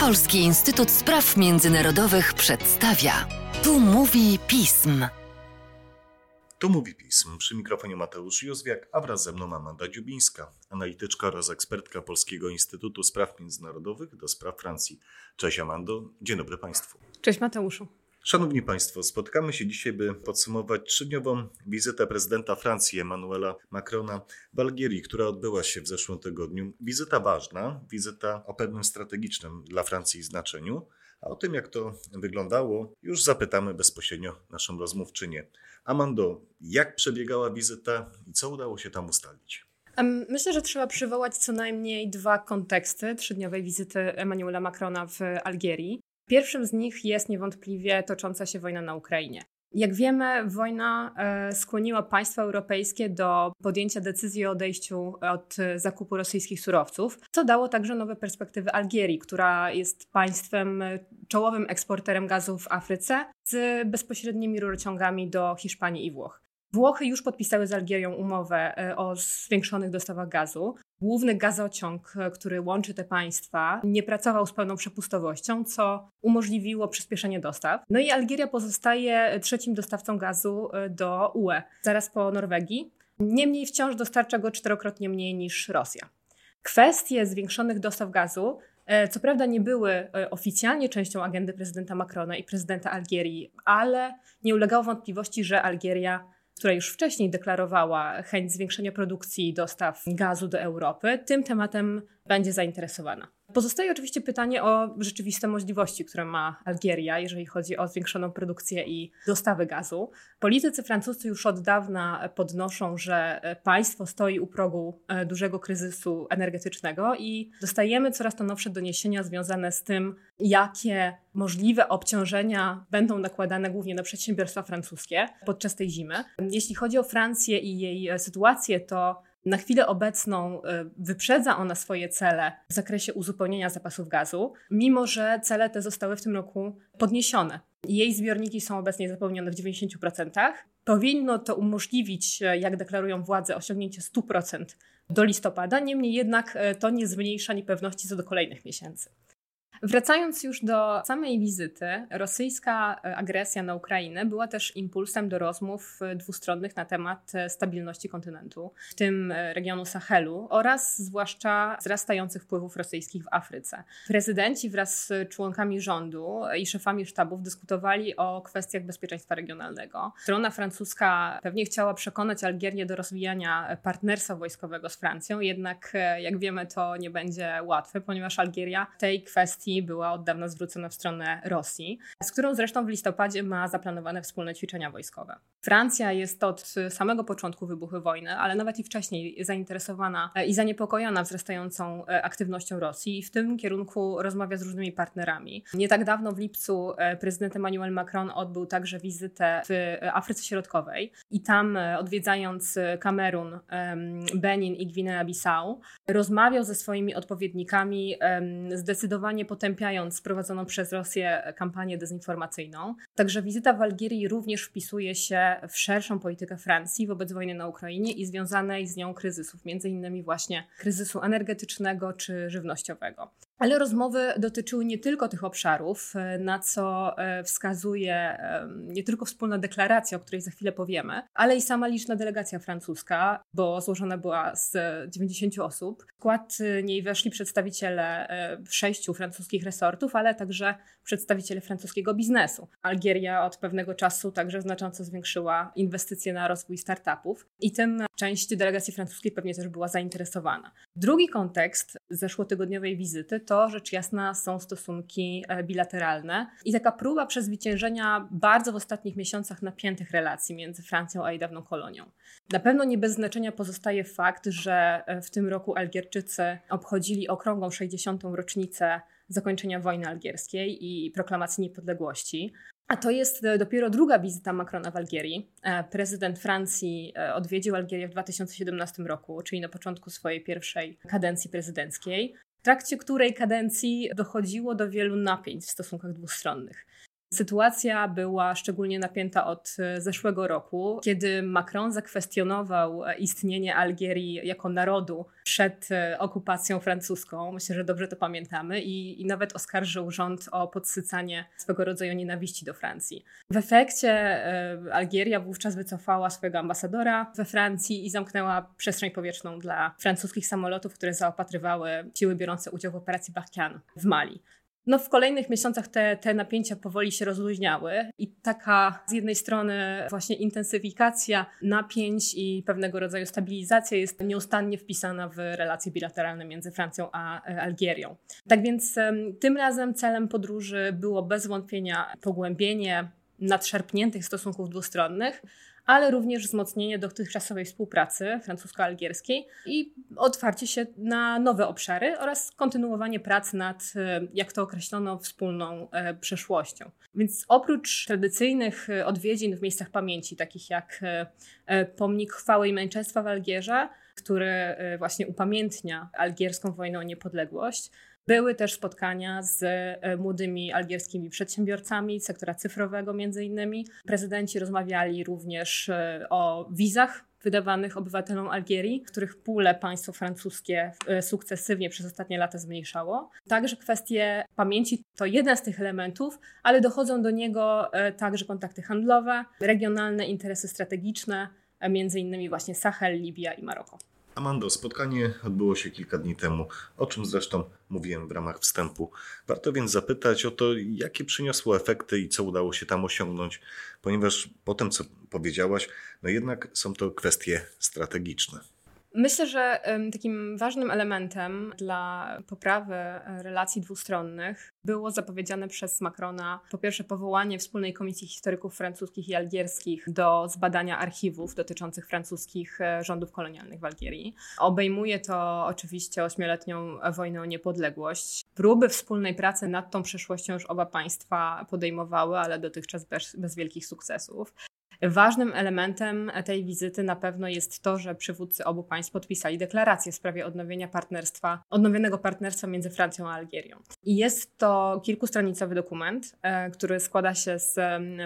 Polski Instytut Spraw Międzynarodowych przedstawia. Tu mówi pism. Tu mówi pism. Przy mikrofonie Mateusz Józwiak, a wraz ze mną Amanda Dziubińska, analityczka oraz ekspertka Polskiego Instytutu Spraw Międzynarodowych do spraw Francji. Cześć Amando, dzień dobry Państwu. Cześć Mateuszu. Szanowni Państwo, spotkamy się dzisiaj, by podsumować trzydniową wizytę prezydenta Francji Emmanuela Macrona w Algierii, która odbyła się w zeszłym tygodniu. Wizyta ważna, wizyta o pewnym strategicznym dla Francji znaczeniu. A o tym, jak to wyglądało, już zapytamy bezpośrednio naszą rozmówczynię. Amando, jak przebiegała wizyta i co udało się tam ustalić? Myślę, że trzeba przywołać co najmniej dwa konteksty trzydniowej wizyty Emmanuela Macrona w Algierii. Pierwszym z nich jest niewątpliwie tocząca się wojna na Ukrainie. Jak wiemy, wojna e, skłoniła państwa europejskie do podjęcia decyzji o odejściu od zakupu rosyjskich surowców, co dało także nowe perspektywy Algierii, która jest państwem e, czołowym eksporterem gazu w Afryce z bezpośrednimi rurociągami do Hiszpanii i Włoch. Włochy już podpisały z Algierią umowę e, o zwiększonych dostawach gazu. Główny gazociąg, e, który łączy te państwa, nie pracował z pełną przepustowością, co umożliwiło przyspieszenie dostaw. No i Algieria pozostaje trzecim dostawcą gazu e, do UE, zaraz po Norwegii. Niemniej wciąż dostarcza go czterokrotnie mniej niż Rosja. Kwestie zwiększonych dostaw gazu co prawda nie były oficjalnie częścią agendy prezydenta Macrona i prezydenta Algierii, ale nie ulegało wątpliwości, że Algieria która już wcześniej deklarowała chęć zwiększenia produkcji i dostaw gazu do Europy, tym tematem będzie zainteresowana. Pozostaje oczywiście pytanie o rzeczywiste możliwości, które ma Algieria, jeżeli chodzi o zwiększoną produkcję i dostawy gazu. Politycy francuscy już od dawna podnoszą, że państwo stoi u progu e, dużego kryzysu energetycznego i dostajemy coraz to nowsze doniesienia związane z tym, jakie możliwe obciążenia będą nakładane głównie na przedsiębiorstwa francuskie podczas tej zimy. Jeśli chodzi o Francję i jej e, sytuację, to na chwilę obecną y, wyprzedza ona swoje cele w zakresie uzupełnienia zapasów gazu, mimo że cele te zostały w tym roku podniesione. Jej zbiorniki są obecnie zapełnione w 90%. Powinno to umożliwić, y, jak deklarują władze, osiągnięcie 100% do listopada, niemniej jednak y, to nie zmniejsza niepewności co do kolejnych miesięcy. Wracając już do samej wizyty, rosyjska e, agresja na Ukrainę była też impulsem do rozmów e, dwustronnych na temat e, stabilności kontynentu, w tym regionu Sahelu oraz zwłaszcza wzrastających wpływów rosyjskich w Afryce. Prezydenci wraz z członkami rządu i szefami sztabów dyskutowali o kwestiach bezpieczeństwa regionalnego. Strona francuska pewnie chciała przekonać Algierię do rozwijania partnerstwa wojskowego z Francją, jednak jak wiemy to nie będzie łatwe, ponieważ Algieria tej kwestii była od dawna zwrócona w stronę Rosji, z którą zresztą w listopadzie ma zaplanowane wspólne ćwiczenia wojskowe. Francja jest od samego początku wybuchu wojny, ale nawet i wcześniej zainteresowana i zaniepokojona wzrastającą e, aktywnością Rosji i w tym kierunku rozmawia z różnymi partnerami. Nie tak dawno w lipcu e, prezydent Emmanuel Macron odbył także wizytę w Afryce Środkowej i tam e, odwiedzając Kamerun, Benin i Gwinea-Bissau rozmawiał ze swoimi odpowiednikami zdecydowanie po potępiając prowadzoną przez Rosję kampanię dezinformacyjną. Także wizyta w Algierii również wpisuje się w szerszą politykę Francji wobec wojny na Ukrainie i związanej z nią kryzysów, między innymi właśnie kryzysu energetycznego czy żywnościowego. Ale rozmowy dotyczyły nie tylko tych obszarów, e, na co e, wskazuje nie tylko wspólna deklaracja, o której za chwilę powiemy, ale i sama liczna delegacja francuska, bo złożona była z 90 osób. W skład niej weszli przedstawiciele e, sześciu francuskich resortów, ale także przedstawiciele francuskiego biznesu. Algieria od pewnego czasu także znacząco zwiększyła inwestycje na rozwój startupów i tym część delegacji francuskiej pewnie też była zainteresowana. Drugi kontekst zeszłotygodniowej wizyty to rzecz jasna są stosunki e, bilateralne i taka próba przezwyciężenia bardzo w ostatnich miesiącach napiętych relacji między Francją a jej dawną kolonią. Na pewno nie bez znaczenia pozostaje fakt, że e, w tym roku Algierczycy obchodzili okrągłą 60. rocznicę zakończenia wojny algierskiej i proklamacji niepodległości. A to jest e, dopiero druga wizyta Macrona w Algierii. E, prezydent Francji e, odwiedził Algierię w 2017 roku, czyli na początku swojej pierwszej kadencji prezydenckiej, w trakcie której kadencji dochodziło do wielu napięć w stosunkach dwustronnych. Sytuacja była szczególnie napięta od e, zeszłego roku, kiedy Macron zakwestionował e, istnienie Algierii jako narodu przed e, okupacją francuską. Myślę, że dobrze to pamiętamy i, i nawet oskarżył rząd o podsycanie swego rodzaju nienawiści do Francji. W efekcie Algieria wówczas wycofała swojego ambasadora we Francji i zamknęła przestrzeń powietrzną dla francuskich samolotów, które zaopatrywały siły biorące udział w operacji Barkhane w Mali. No w kolejnych miesiącach te, te napięcia powoli się rozluźniały i taka z jednej strony właśnie intensyfikacja napięć i pewnego rodzaju stabilizacja jest nieustannie wpisana w relacje bilateralne między Francją a e, Algierią. Tak więc tym razem celem podróży było bez wątpienia pogłębienie nadszerpniętych stosunków dwustronnych, ale również wzmocnienie dotychczasowej współpracy francusko-algierskiej i otwarcie się na nowe obszary oraz kontynuowanie prac nad, e, jak to określono, wspólną e, przeszłością. Więc oprócz tradycyjnych e, odwiedzin w miejscach pamięci, takich jak pomnik chwały i męczeństwa w Algierze, który właśnie upamiętnia algierską wojnę o niepodległość, były też spotkania z e, młodymi algierskimi przedsiębiorcami sektora cyfrowego między innymi. Prezydenci rozmawiali również e, o wizach wydawanych obywatelom Algierii, których pule państwo francuskie e, sukcesywnie przez ostatnie lata zmniejszało. Także kwestie pamięci to jeden z tych elementów, ale dochodzą do niego także kontakty handlowe, regionalne interesy strategiczne, między innymi właśnie Sahel, Libia i Maroko. Amando, spotkanie odbyło się kilka dni temu, o czym zresztą mówiłem w ramach wstępu. Warto więc zapytać o to, jakie przyniosło efekty i co udało się tam osiągnąć, ponieważ po tym, co powiedziałaś, no jednak są to kwestie strategiczne. Myślę, że takim ważnym elementem dla poprawy e, relacji dwustronnych było zapowiedziane przez Macrona po pierwsze powołanie wspólnej komisji historyków francuskich i algierskich do zbadania archiwów dotyczących francuskich e, rządów kolonialnych w Algierii. Obejmuje to oczywiście ośmioletnią wojnę o niepodległość. Próby wspólnej pracy nad tą przeszłością już oba państwa podejmowały, ale dotychczas bez, bez wielkich sukcesów. Ważnym elementem tej wizyty na pewno jest to, że przywódcy obu państw podpisali deklarację w sprawie odnowienia partnerstwa, odnowionego partnerstwa między Francją a Algierią. I jest to kilkustronicowy dokument, e, który składa się z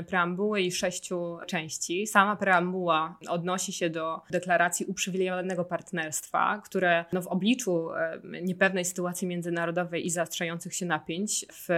preambuły i sześciu części. Sama preambuła odnosi się do deklaracji uprzywilejowanego partnerstwa, które no, w obliczu niepewnej sytuacji międzynarodowej i zaostrzających się napięć w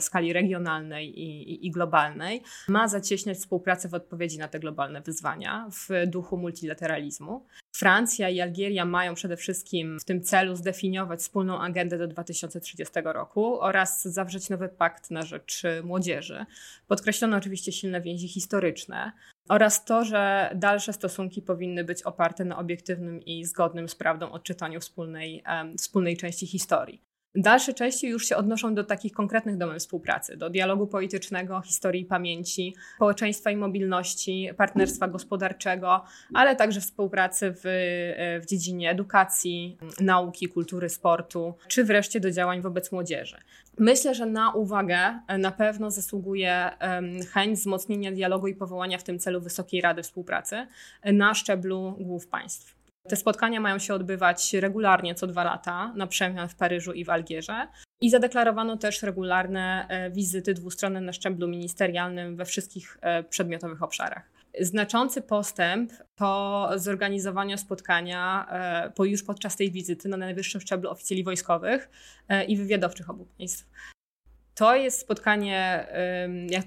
skali regionalnej i, i, i globalnej ma zacieśniać współpracę w odpowiedzi na te globalne wyzwania w duchu multilateralizmu. Francja i Algieria mają przede wszystkim w tym celu zdefiniować wspólną agendę do 2030 roku oraz zawrzeć nowy pakt na rzecz młodzieży. Podkreślono oczywiście silne więzi historyczne oraz to, że dalsze stosunki powinny być oparte na obiektywnym i zgodnym z prawdą odczytaniu wspólnej, um, wspólnej części historii. Dalsze części już się odnoszą do takich konkretnych domen współpracy, do dialogu politycznego, historii pamięci, społeczeństwa i mobilności, partnerstwa gospodarczego, ale także współpracy w, w dziedzinie edukacji, nauki, kultury, sportu, czy wreszcie do działań wobec młodzieży. Myślę, że na uwagę na pewno zasługuje chęć wzmocnienia dialogu i powołania w tym celu Wysokiej Rady Współpracy na szczeblu głów państw. Te spotkania mają się odbywać regularnie co dwa lata, na przemian w Paryżu i w Algierze. I zadeklarowano też regularne e, wizyty dwustronne na szczeblu ministerialnym we wszystkich e, przedmiotowych obszarach. Znaczący postęp to zorganizowanie spotkania e, po już podczas tej wizyty na najwyższym szczeblu oficjeli wojskowych i wywiadowczych obu państw. To jest spotkanie, jak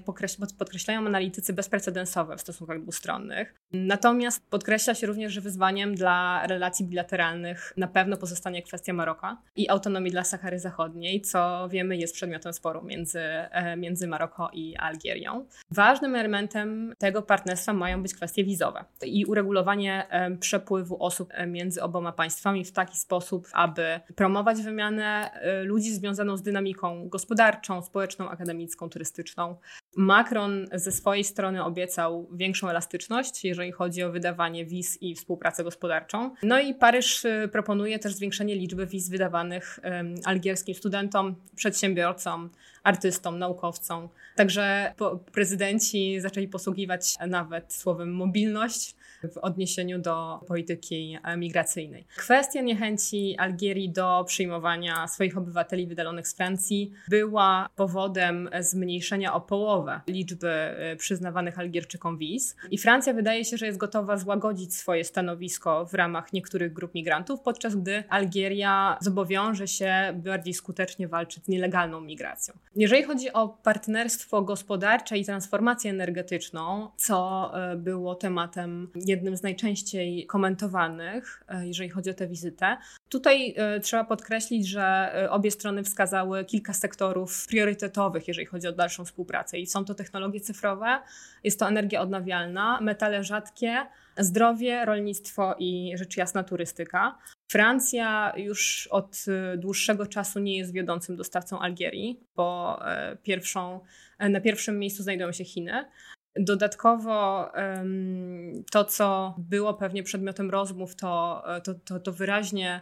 podkreślają analitycy, bezprecedensowe w stosunkach dwustronnych. Natomiast podkreśla się również, że wyzwaniem dla relacji bilateralnych na pewno pozostanie kwestia Maroka i autonomii dla Sahary Zachodniej, co wiemy jest przedmiotem sporu między, e, między Maroko i Algierią. Ważnym elementem tego partnerstwa mają być kwestie wizowe i uregulowanie przepływu osób e, między oboma państwami w taki sposób, aby promować wymianę e, ludzi związaną z dynamiką gospodarczą, społeczną, akademicką, turystyczną. Macron ze swojej strony obiecał większą elastyczność, jeżeli chodzi o wydawanie wiz i współpracę gospodarczą. No i Paryż y, proponuje też zwiększenie liczby wiz wydawanych algierskim studentom, przedsiębiorcom, artystom, naukowcom. Także prezydenci zaczęli posługiwać nawet słowem mobilność w odniesieniu do polityki migracyjnej. Kwestia niechęci Algierii do przyjmowania swoich obywateli wydalonych z Francji była powodem zmniejszenia o połowę liczby przyznawanych Algierczykom wiz i Francja wydaje się, że jest gotowa złagodzić swoje stanowisko w ramach niektórych grup migrantów, podczas gdy Algieria zobowiąże się bardziej skutecznie walczyć z nielegalną migracją. Jeżeli chodzi o partnerstwo gospodarcze i transformację energetyczną, co e, było tematem jednym z najczęściej komentowanych, e, jeżeli chodzi o tę wizytę, tutaj e, trzeba podkreślić, że obie strony wskazały kilka sektorów priorytetowych, jeżeli chodzi o dalszą współpracę. I są to technologie cyfrowe, jest to energia odnawialna, metale rzadkie, zdrowie, rolnictwo i rzecz jasna turystyka. Francja już od dłuższego czasu nie jest wiodącym dostawcą Algierii, bo e, pierwszą, e, na pierwszym miejscu znajdują się Chiny. Dodatkowo to, co było pewnie przedmiotem rozmów, to, e, to, to, to wyraźnie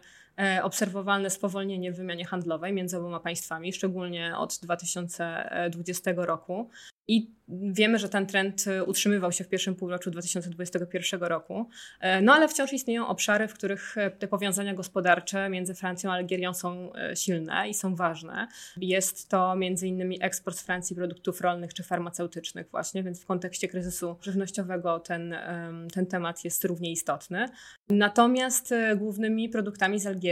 obserwowalne spowolnienie w wymianie handlowej między oboma państwami, szczególnie od 2020 roku. I wiemy, że ten trend y, utrzymywał się w pierwszym półroczu 2021 roku. E, no ale wciąż istnieją obszary, w których e, te powiązania gospodarcze między Francją a Algierią są e, silne i są ważne. Jest to między innymi eksport z Francji produktów rolnych czy farmaceutycznych właśnie, więc w kontekście kryzysu żywnościowego ten, ten temat jest równie istotny. Natomiast głównymi produktami z Algierii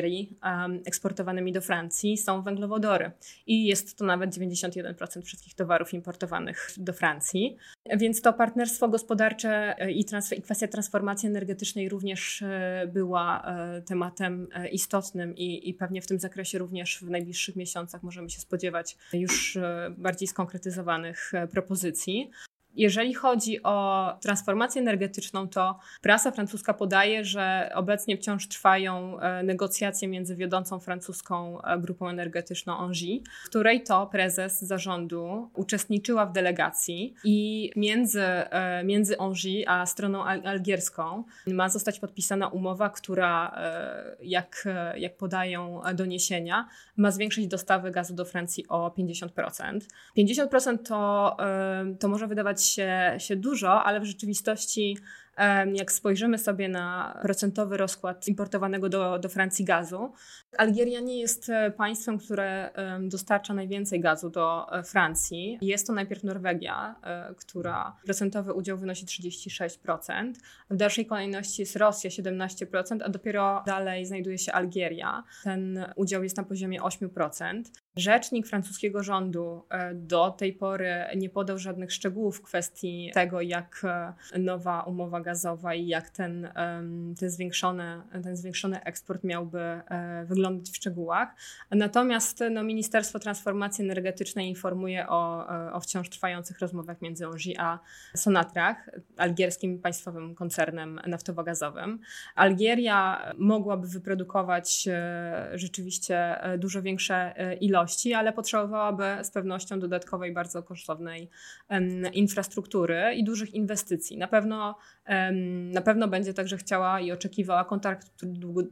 eksportowanymi do Francji są węglowodory i jest to nawet 91% wszystkich towarów importowanych do Francji. Więc to partnerstwo gospodarcze e, i, transfer, i kwestia transformacji energetycznej również e, była e, tematem istotnym i, i pewnie w tym zakresie również w najbliższych miesiącach możemy się spodziewać już bardziej skonkretyzowanych propozycji. Jeżeli chodzi o transformację energetyczną, to prasa francuska podaje, że obecnie wciąż trwają e, negocjacje między wiodącą francuską e, grupą energetyczną Engie, której to prezes zarządu uczestniczyła w delegacji i między, e, między Engie a stroną algierską ma zostać podpisana umowa, która, jak, jak podają doniesienia, ma zwiększyć dostawy gazu do Francji o 50%. 50% to, to może wydawać się, się dużo, ale w rzeczywistości jak spojrzymy sobie na procentowy rozkład importowanego do, do Francji gazu, Algieria nie jest e, państwem, które dostarcza najwięcej gazu do e, Francji. Jest to najpierw Norwegia, e, która procentowy udział wynosi 36%. W dalszej kolejności jest Rosja 17%, a dopiero dalej znajduje się Algieria. Ten udział jest na poziomie 8%. Rzecznik francuskiego rządu do tej pory nie podał żadnych szczegółów w kwestii tego, jak nowa umowa gazowa i jak ten, ten, zwiększony, ten zwiększony eksport miałby wyglądać wyglądać w szczegółach. Natomiast no, Ministerstwo Transformacji Energetycznej informuje o, e, o wciąż trwających rozmowach między ONGI a Sonatrach, algierskim państwowym koncernem naftowo-gazowym. Algieria mogłaby wyprodukować e, rzeczywiście e, dużo większe ilości, ale potrzebowałaby z pewnością dodatkowej, bardzo kosztownej infrastruktury i dużych inwestycji. Na pewno, na pewno będzie także chciała i oczekiwała kontraktów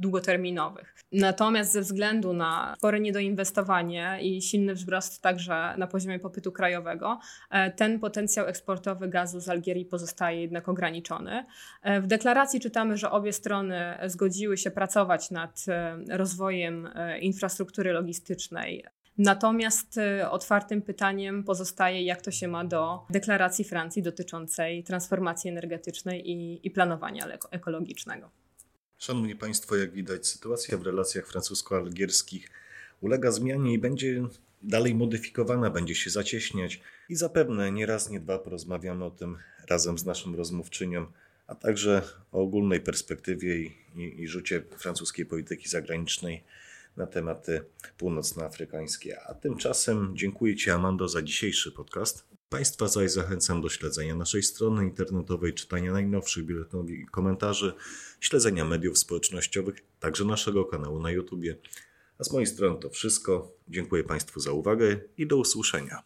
długoterminowych. Natomiast Natomiast ze względu na spore niedoinwestowanie i silny wzrost także na poziomie popytu krajowego, e, ten potencjał eksportowy gazu z Algierii pozostaje jednak ograniczony. E, w deklaracji czytamy, że obie strony zgodziły się pracować nad e, rozwojem infrastruktury logistycznej Natomiast otwartym pytaniem pozostaje, jak to się ma do deklaracji Francji dotyczącej transformacji energetycznej i, i planowania ekologicznego. Szanowni Państwo, jak widać, sytuacja w relacjach francusko-algierskich ulega zmianie i będzie dalej modyfikowana, będzie się zacieśniać i zapewne nie raz, nie dwa porozmawiamy o tym razem z naszym rozmówczynią, a także o ogólnej perspektywie i, i, i rzucie francuskiej polityki zagranicznej na tematy północnoafrykańskie. A tymczasem dziękuję Ci, Amando, za dzisiejszy podcast. Państwa zaś zachęcam do śledzenia naszej strony internetowej, czytania najnowszych biuletynów i komentarzy, śledzenia mediów społecznościowych, także naszego kanału na YouTube. A z mojej strony to wszystko. Dziękuję Państwu za uwagę i do usłyszenia.